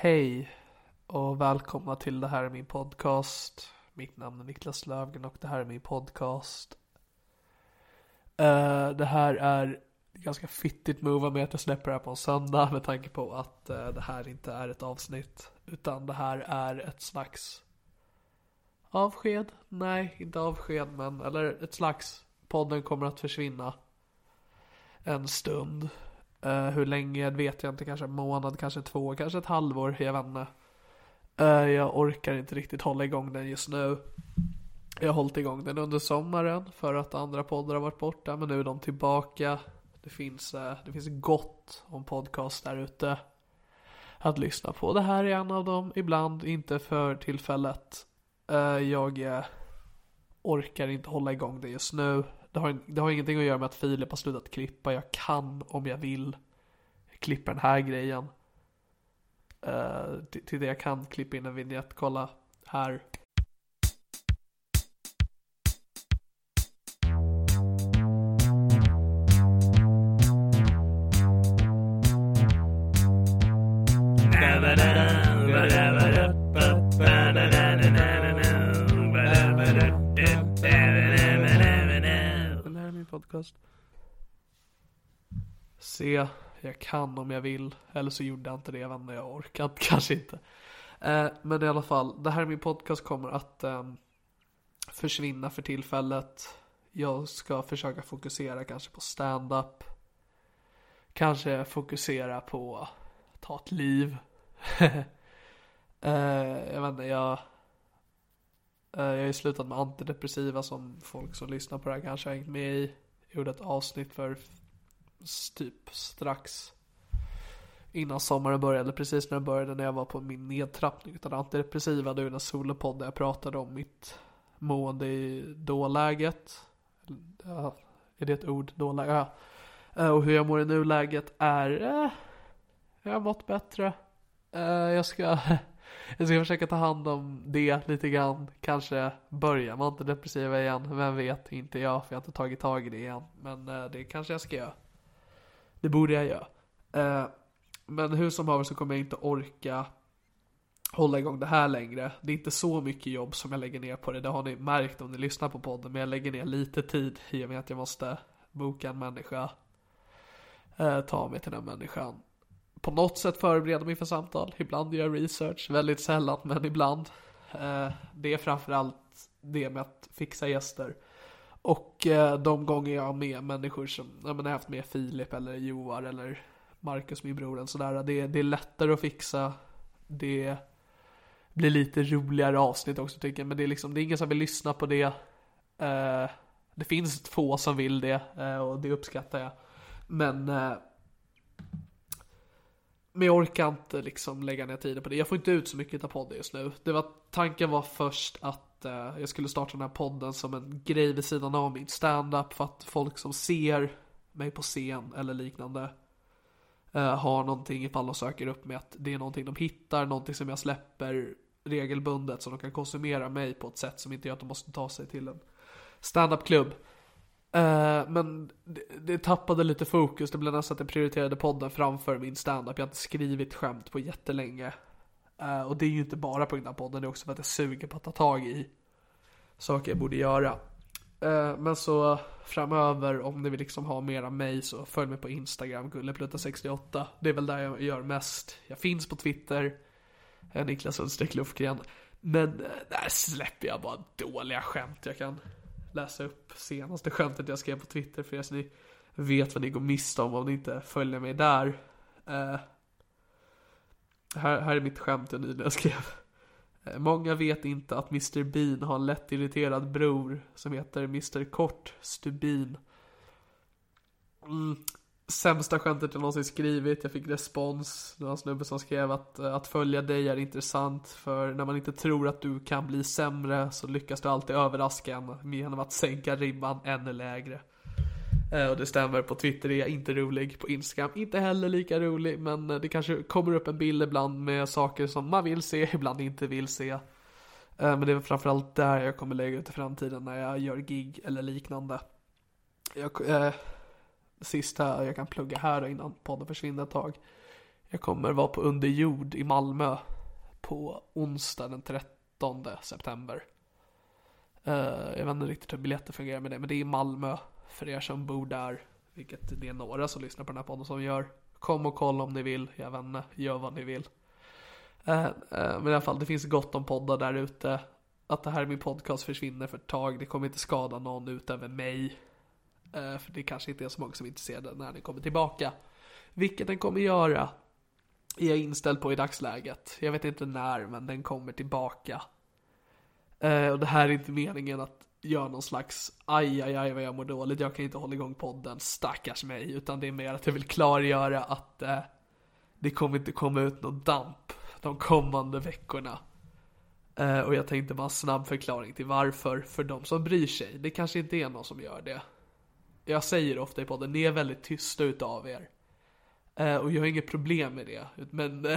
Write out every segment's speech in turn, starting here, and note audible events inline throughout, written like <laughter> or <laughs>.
Hej och välkomna till det här är min podcast. Mitt namn är Niklas Lövgren och det här är min podcast. Uh, det här är ganska fittigt move av mig att jag släpper det här på en söndag med tanke på att uh, det här inte är ett avsnitt. Utan det här är ett slags avsked. Nej, inte avsked men eller ett slags podden kommer att försvinna en stund. Uh, hur länge vet jag inte, kanske en månad, kanske två, kanske ett halvår, jag vet inte. Uh, jag orkar inte riktigt hålla igång den just nu. Jag har hållit igång den under sommaren för att andra poddar har varit borta, men nu är de tillbaka. Det finns, uh, det finns gott om podcast där ute att lyssna på. Det här är en av dem, ibland inte för tillfället. jag orkar inte hålla igång det just nu. Det har, det har ingenting att göra med att Filip har slutat klippa. Jag kan om jag vill klippa den här grejen. Uh, till, till det jag kan klippa in en vignett. Kolla här. Podcast. Se, jag kan om jag vill. Eller så gjorde jag inte det, jag vet inte, jag orkat <laughs> kanske inte. Eh, men i alla fall, det här är min podcast kommer att eh, försvinna för tillfället. Jag ska försöka fokusera kanske på stand-up. Kanske fokusera på att ta ett liv. <laughs> eh, jag vet inte, jag eh, jag har ju slutat med antidepressiva som folk som lyssnar på det här kanske har hängt med i. Jag gjorde ett avsnitt för typ strax innan sommaren började, precis när den började när jag var på min nedtrappning Utan antidepressiva. Det är en solopodd där jag pratade om mitt mående i dåläget. Ja, är det ett ord? Dåläge? Ja. Eh, och hur jag mår i nuläget är, eh, jag har mått bättre. Eh, jag ska <laughs> jag ska försöka ta hand om det lite grann. Kanske börja med antidepressiva igen. Vem vet, inte jag för jag har inte tagit tag i det igen. Men eh, det kanske jag ska göra. Det borde jag göra. Eh, men hur som haver så kommer jag inte orka hålla igång det här längre. Det är inte så mycket jobb som jag lägger ner på det. Det har ni märkt om ni lyssnar på podden. Men jag lägger ner lite tid i och med att jag måste boka en människa. Eh, ta mig till den människan på något sätt förbereda mig för samtal. Ibland gör jag research, väldigt sällan, men ibland. Eh, det är framförallt det med att fixa gäster. Och eh, de gånger jag har med människor som, jag menar, jag har haft med Filip eller Joar eller Marcus, min bror, och sådär. Det, det är lättare att fixa. Det blir lite roligare avsnitt också tycker jag. Men det är liksom, det är ingen som vill lyssna på det. Eh, det finns få som vill det och det uppskattar jag. Men men jag orkar inte liksom lägga ner tiden på det. Jag får inte ut så mycket av podden just nu. Det var, tanken var först att eh, jag skulle starta den här podden som en grej vid sidan av min stand-up för att folk som ser mig på scen eller liknande eh, har någonting ifall de söker upp mig att det är någonting de hittar, någonting som jag släpper regelbundet så de kan konsumera mig på ett sätt som inte gör att de måste ta sig till en stand-up-klubb. Uh, men det, det, tappade lite fokus, det blev nästan att jag prioriterade podden framför min standup. Jag har inte skrivit skämt på jättelänge. Uh, och det är ju inte bara på grund av podden, det är också för att jag suger på att ta tag i saker jag borde göra. Uh, men så framöver, om ni vill liksom ha mer av mig så följ mig på Instagram, gullepluta68. Det är väl där jag gör mest. Jag finns på Twitter, Niklas Sundstedt Lufgren. Men där släpper jag bara dåliga skämt jag kan läsa upp senaste skämtet jag skrev på Twitter för er så ni vet vad ni går miste om om ni inte följer mig där. Uh, här, här är mitt skämt jag nyligen skrev. Eh, många vet inte att Mr Bean har en lätt irriterad bror som heter Mr Kort Stubin. Mm, sämsta skämtet jag någonsin skrivit. Jag fick respons. Det var en snubbe som skrev att, eh, att följa dig är intressant. För när man inte tror att du kan bli sämre så lyckas du alltid överraska en genom att sänka ribban ännu lägre. Eh, och det stämmer, på Twitter är jag inte rolig, på Instagram inte heller lika rolig, men eh, det kanske kommer upp en bild ibland med saker som man vill se, <laughs> ibland inte vill se. Men det är framförallt där jag kommer lägga ut i framtiden när jag gör gig eller liknande. Jag, eh, sista jag kan plugga här innan podden försvinner ett tag. Jag kommer vara på underjord i Malmö på onsdag den 13 september. Eh, jag vet inte riktigt hur biljetter fungerar med det, men det är i Malmö för er som bor där. Vilket det är några som lyssnar på den här podden som gör. Kom och kolla om ni vill, jag vet inte, gör vad ni vill. Eh, eh, men i alla fall, det finns gott om poddar där ute. Att det här är min podcast försvinner för ett tag, det kommer inte skada någon utöver mig. Eh, för det kanske inte är så många som är intresserade när den kommer tillbaka. Vilket den kommer göra är jag inställd på i dagsläget. Jag vet inte när, men den kommer tillbaka. Eh, och det här är inte meningen att göra någon slags aj, aj, aj vad jag mår dåligt, jag kan inte hålla igång podden, stackars mig. Utan det är mer att jag vill klargöra att eh, det kommer inte komma ut någon damp de kommande veckorna. Eh, och jag tänkte bara en snabb förklaring till varför, för de som bryr sig. Det kanske inte är någon som gör det jag säger ofta i podden, ni är väldigt tysta utav er. Eh, och jag har inget problem med det. Men, <laughs> eh,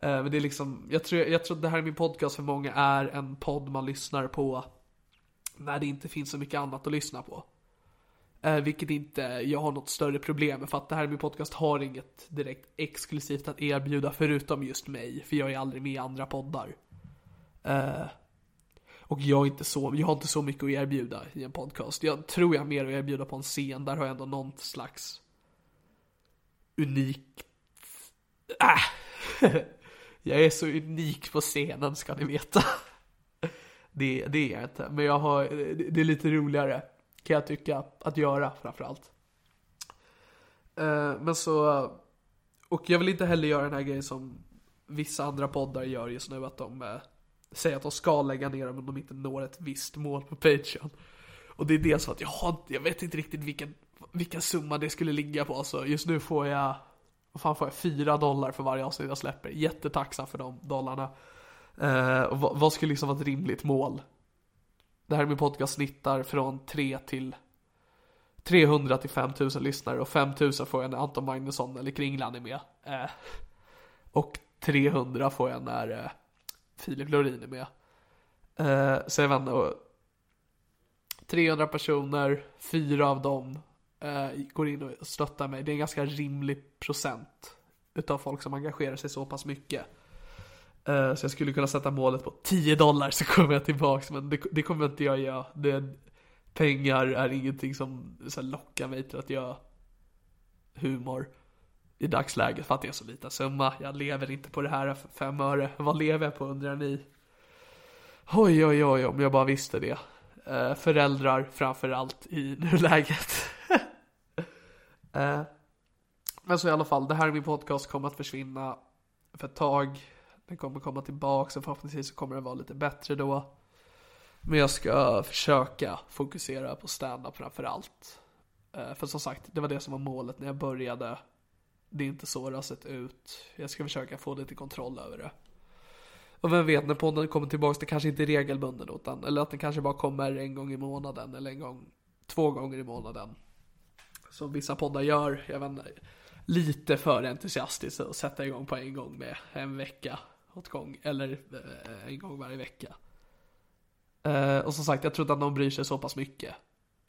eh, men det är liksom, jag tror, jag tror att det här är min podcast för många är en podd man lyssnar på när det inte finns så mycket annat att lyssna på. Eh, vilket inte jag har något större problem med för att det här är min podcast har inget direkt exklusivt att erbjuda förutom just mig. För jag är aldrig med i andra poddar. Eh, och jag, inte så, jag har inte så mycket att erbjuda i en podcast. Jag tror jag har mer att erbjuda på en scen. Där har jag ändå någon slags unik... Äh. <laughs> jag är så unik på scenen ska ni veta. <laughs> det, det är jag inte. Men jag har, det är lite roligare kan jag tycka att göra framförallt. Eh, men så... Och jag vill inte heller göra den här grejen som vissa andra poddar gör just nu. Att de eh, säger att de ska lägga ner dem om de inte når ett visst mål på Patreon. Och det är det så att jag har jag vet inte riktigt vilken, vilken summa det skulle ligga på. Så just nu får jag, vad fan får jag, 4 dollar för varje avsnitt jag släpper. Jättetacksam för de dollarna. Eh, och vad, vad, skulle liksom vara ett rimligt mål? Det här är min podcast snittar från 3 till 300 till 5000 lyssnare och 5000 får jag när Anton Magnusson eller Kringlan är med. Eh, och 300 får jag när eh, Filip Lorin är med. Eh, så jag vet inte, 300 personer, fyra av dem eh, går in och stöttar mig. Det är en ganska rimlig procent utav folk som engagerar sig så pass mycket. Eh, så jag skulle kunna sätta målet på 10 dollar så kommer jag tillbaks, men det, det kommer inte jag göra. Det, pengar är ingenting som så här, lockar mig till att göra humor i dagsläget för att det är så liten summa. Jag lever inte på det här för fem öre. Vad lever jag på undrar ni? Oj, oj, oj, om jag bara visste det. Eh, föräldrar framför allt i <laughs> nuläget. eh, men så i alla fall, det här är min podcast kommer att försvinna för ett tag. Den kommer komma tillbaka och förhoppningsvis så kommer den vara lite bättre då. Men jag ska försöka fokusera på stand-up framför allt. Eh, för som sagt, det var det som var målet när jag började det är inte så det har sett ut. Jag ska försöka få lite kontroll över det. Och vem vet, när podden kommer tillbaka, det kanske inte är regelbunden utan, eller att den kanske bara kommer en gång i månaden eller en gång, två gånger i månaden. Som vissa poddar gör, jag vet inte, lite för entusiastiskt att sätta igång på en gång med en vecka åt gång, eller eh, en gång varje vecka. Eh, och som sagt, jag tror inte att någon bryr sig så pass mycket.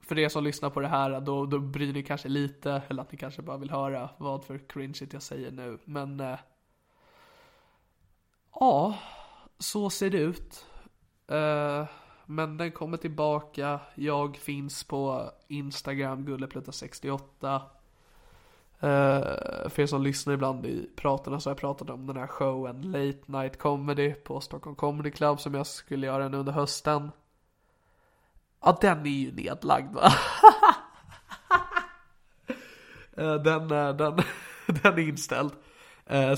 För er som lyssnar på det här, då, då bryr ni kanske lite, eller att ni kanske bara vill höra vad för cringe jag säger nu. Men eh, ja, så ser det ut. Eh, men den kommer tillbaka. Jag finns på Instagram, gulleplutta68. Uh, eh, för er som lyssnar ibland i pratarna så har jag pratat om den här showen Late Night Comedy på Stockholm Comedy Club som jag skulle göra nu under hösten. Ja, den är ju nedlagd va? <laughs> Eh, den, eh, den, <laughs> den är inställd. Eh, <laughs>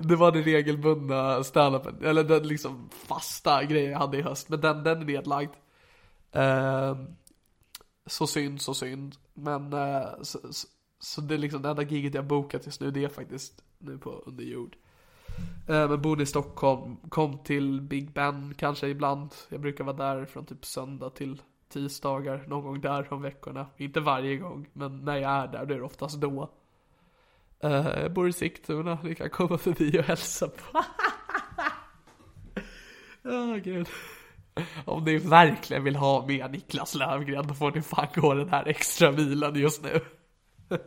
det var den regelbundna standupen, eller den liksom fasta grejen jag hade i höst. Men den, den är nedlagd. Så synd, så synd. Men så, så, så, det är liksom det enda giget jag bokat just nu, det är faktiskt nu på underjord. jord men bor i Stockholm, kom till Big Ben kanske ibland. Jag brukar vara där från typ söndag till tisdagar, någon gång där om veckorna. Inte varje gång, men när jag är där, det är oftast då. Uh, jag bor i Sigtuna, ni kan komma förbi och hälsa på. <laughs> Oh, gud. Om ni verkligen vill ha med Niklas Lövgren då får ni fan gå den här extra milen just nu. <laughs>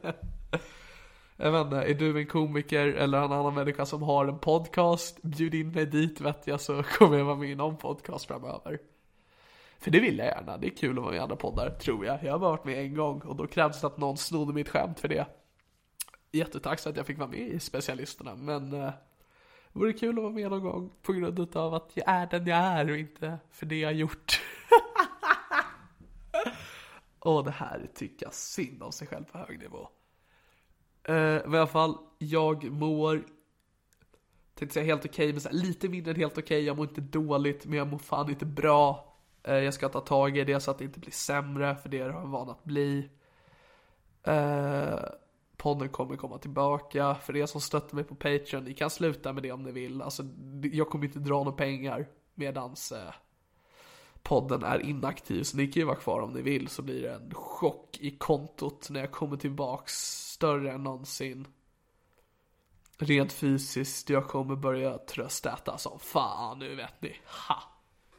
jag vet inte, är du en komiker eller en annan människa som har en podcast, bjud in mig dit vet jag så <laughs> kommer jag vara med i någon podcast framöver. För det vill jag gärna, det är kul att vara med i andra poddar, tror jag. Jag har bara varit med en gång och då krävs det att någon snodde mitt skämt för det jättetacksam att jag fick vara med i specialisterna. Men eh, det vore kul att vara med någon gång på grund av att jag är den jag är och inte för det jag har gjort. <laughs> och det här tycker jag synd om sig själv på hög nivå. Eh, men i alla fall, jag mår tänkte säga helt okej, okay, men så här, lite mindre än helt okej. Okay. Jag mår inte dåligt, men jag mår fan inte bra. Eh, jag ska ta tag i det så att det inte blir sämre, för det har jag van att bli. Eh, podden kommer komma tillbaka. För er som stöttar mig på Patreon, ni kan sluta med det om ni vill. Alltså, jag kommer inte dra några pengar medans eh, podden är inaktiv. Så ni kan ju vara kvar om ni vill så blir det en chock i kontot när jag kommer tillbaks större än någonsin. Rent fysiskt, jag kommer börja tröstäta som fan nu vet ni. Ha!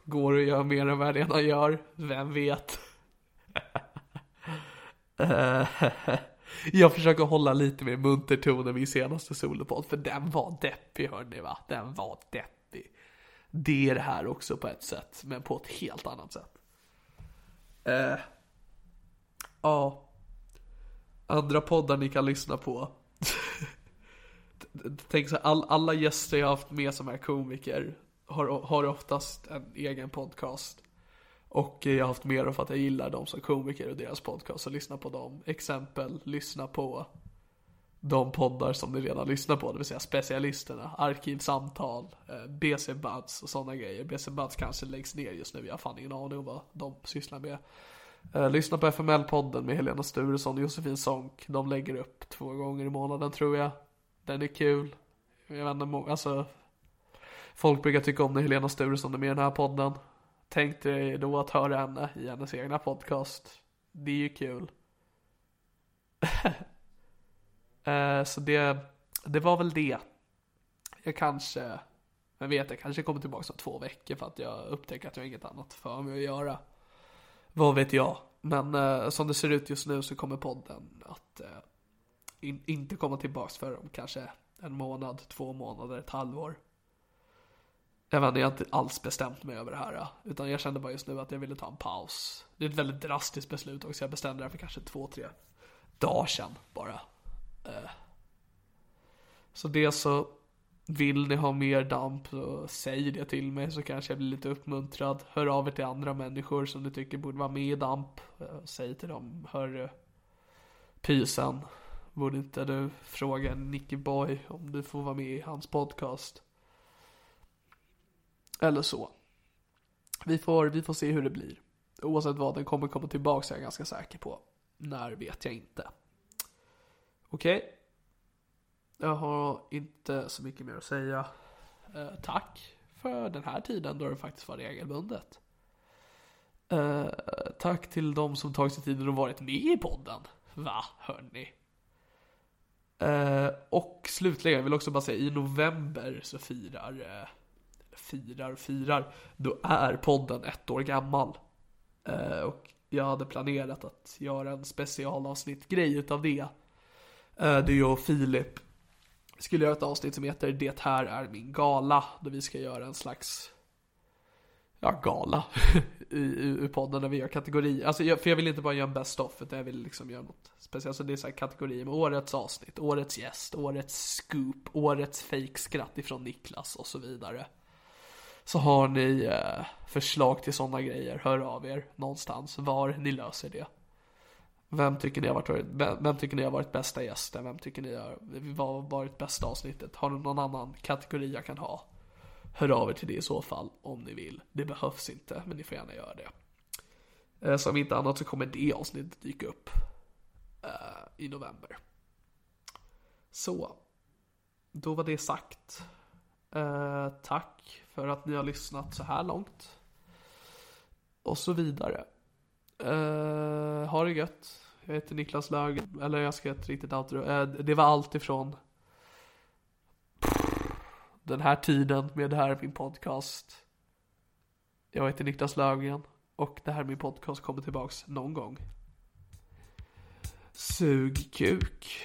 Går att göra mer än vad jag redan gör? Vem vet? <laughs> Jag försöker hålla lite mer munter ton än min senaste solopodd, för den var deppig hörni va. Den var deppig. Det är det här också på ett sätt, men på ett helt annat sätt. Eh, ja. Andra poddar ni kan lyssna på. <laughs> Tänk så här, all, alla gäster jag har haft med som är komiker har, har oftast en egen podcast. Och jag har haft med dem för att jag gillar dem som komiker och deras podcast och lyssna på dem. Exempel, lyssna på de poddar som ni redan lyssnar på, det vill säga specialisterna, arkivsamtal, eh, BC Buds och sådana grejer. BC Buds kanske läggs ner just nu, jag har fan ingen aning om vad de sysslar med. Eh, lyssna på FML-podden med Helena Sturesson och Josefin Sonck. De lägger upp två gånger i månaden tror jag. Den är kul. Jag vet inte, alltså Folk brukar tycka om när Helena Sturesson är med i den här podden. Tänk dig då att höra henne i hennes egna podcast. Det är ju kul. <laughs> Eh, så det, det var väl det. Jag kanske, jag vet jag kanske kommer tillbaka om två veckor för att jag upptäcker att jag har inget annat för mig att göra. Vad vet jag. Men eh, som det ser ut just nu så kommer podden att eh, in, inte komma tillbaka för om kanske en månad, två månader, ett halvår. Jag vet inte, jag har inte alls bestämt mig över det här. Utan jag kände bara just nu att jag ville ta en paus. Det är ett väldigt drastiskt beslut också. Jag bestämde det för kanske två, tre dagar sedan bara. Eh. Så det så vill ni ha mer damp så säg det till mig så kanske jag blir lite uppmuntrad. Hör av er till andra människor som ni tycker borde vara med i damp. Eh, säg till dem, hör eh, pysen. Borde inte du fråga Nicky Boy om du får vara med i hans podcast? Eller så. Vi får, vi får se hur det blir. Oavsett vad, den kommer komma tillbaka är jag ganska säker på. När vet jag inte. Okej. Jag har inte så mycket mer att säga. Eh, tack för den här tiden då det faktiskt var regelbundet. Eh, tack till de som tagit sig tiden och varit med i podden. Va, hörni? Eh, och slutligen, jag vill också bara säga i november så firar, eh, firar, firar, då är podden ett år gammal. Eh, och jag hade planerat att göra en specialavsnitt grej utav det. Eh, det det jag och Filip skulle göra ett avsnitt som heter Det här är min gala. Där vi ska göra en slags ja, gala <laughs> i, i, i podden när vi gör kategorier. Alltså, jag, för jag vill inte bara göra en best of, utan jag vill liksom göra något speciellt. Så det är så här kategorier med årets avsnitt, årets gäst, årets scoop, årets fejkskratt ifrån Niklas och så vidare. Så har ni eh, förslag till sådana grejer, hör av er någonstans var ni löser det. Vem tycker ni har varit, vem tycker ni har varit bästa gästen? Vem tycker ni har varit bästa avsnittet? Har ni någon annan kategori jag kan ha? Hör av er till det i så fall om ni vill. Det behövs inte, men ni får gärna göra det. Som så om inte annat så kommer det avsnittet dyka upp uh, i november. Så, då var det sagt. Uh, tack för att ni har lyssnat så här långt. Och så vidare. Uh, ha det gött. Jag heter Niklas Lög, eller jag ska ett riktigt outro. Eh, det var allt ifrån den här tiden med det här är min podcast. Jag heter Niklas Löfgren och det här är min podcast kommer tillbaks någon gång. Sug kuk.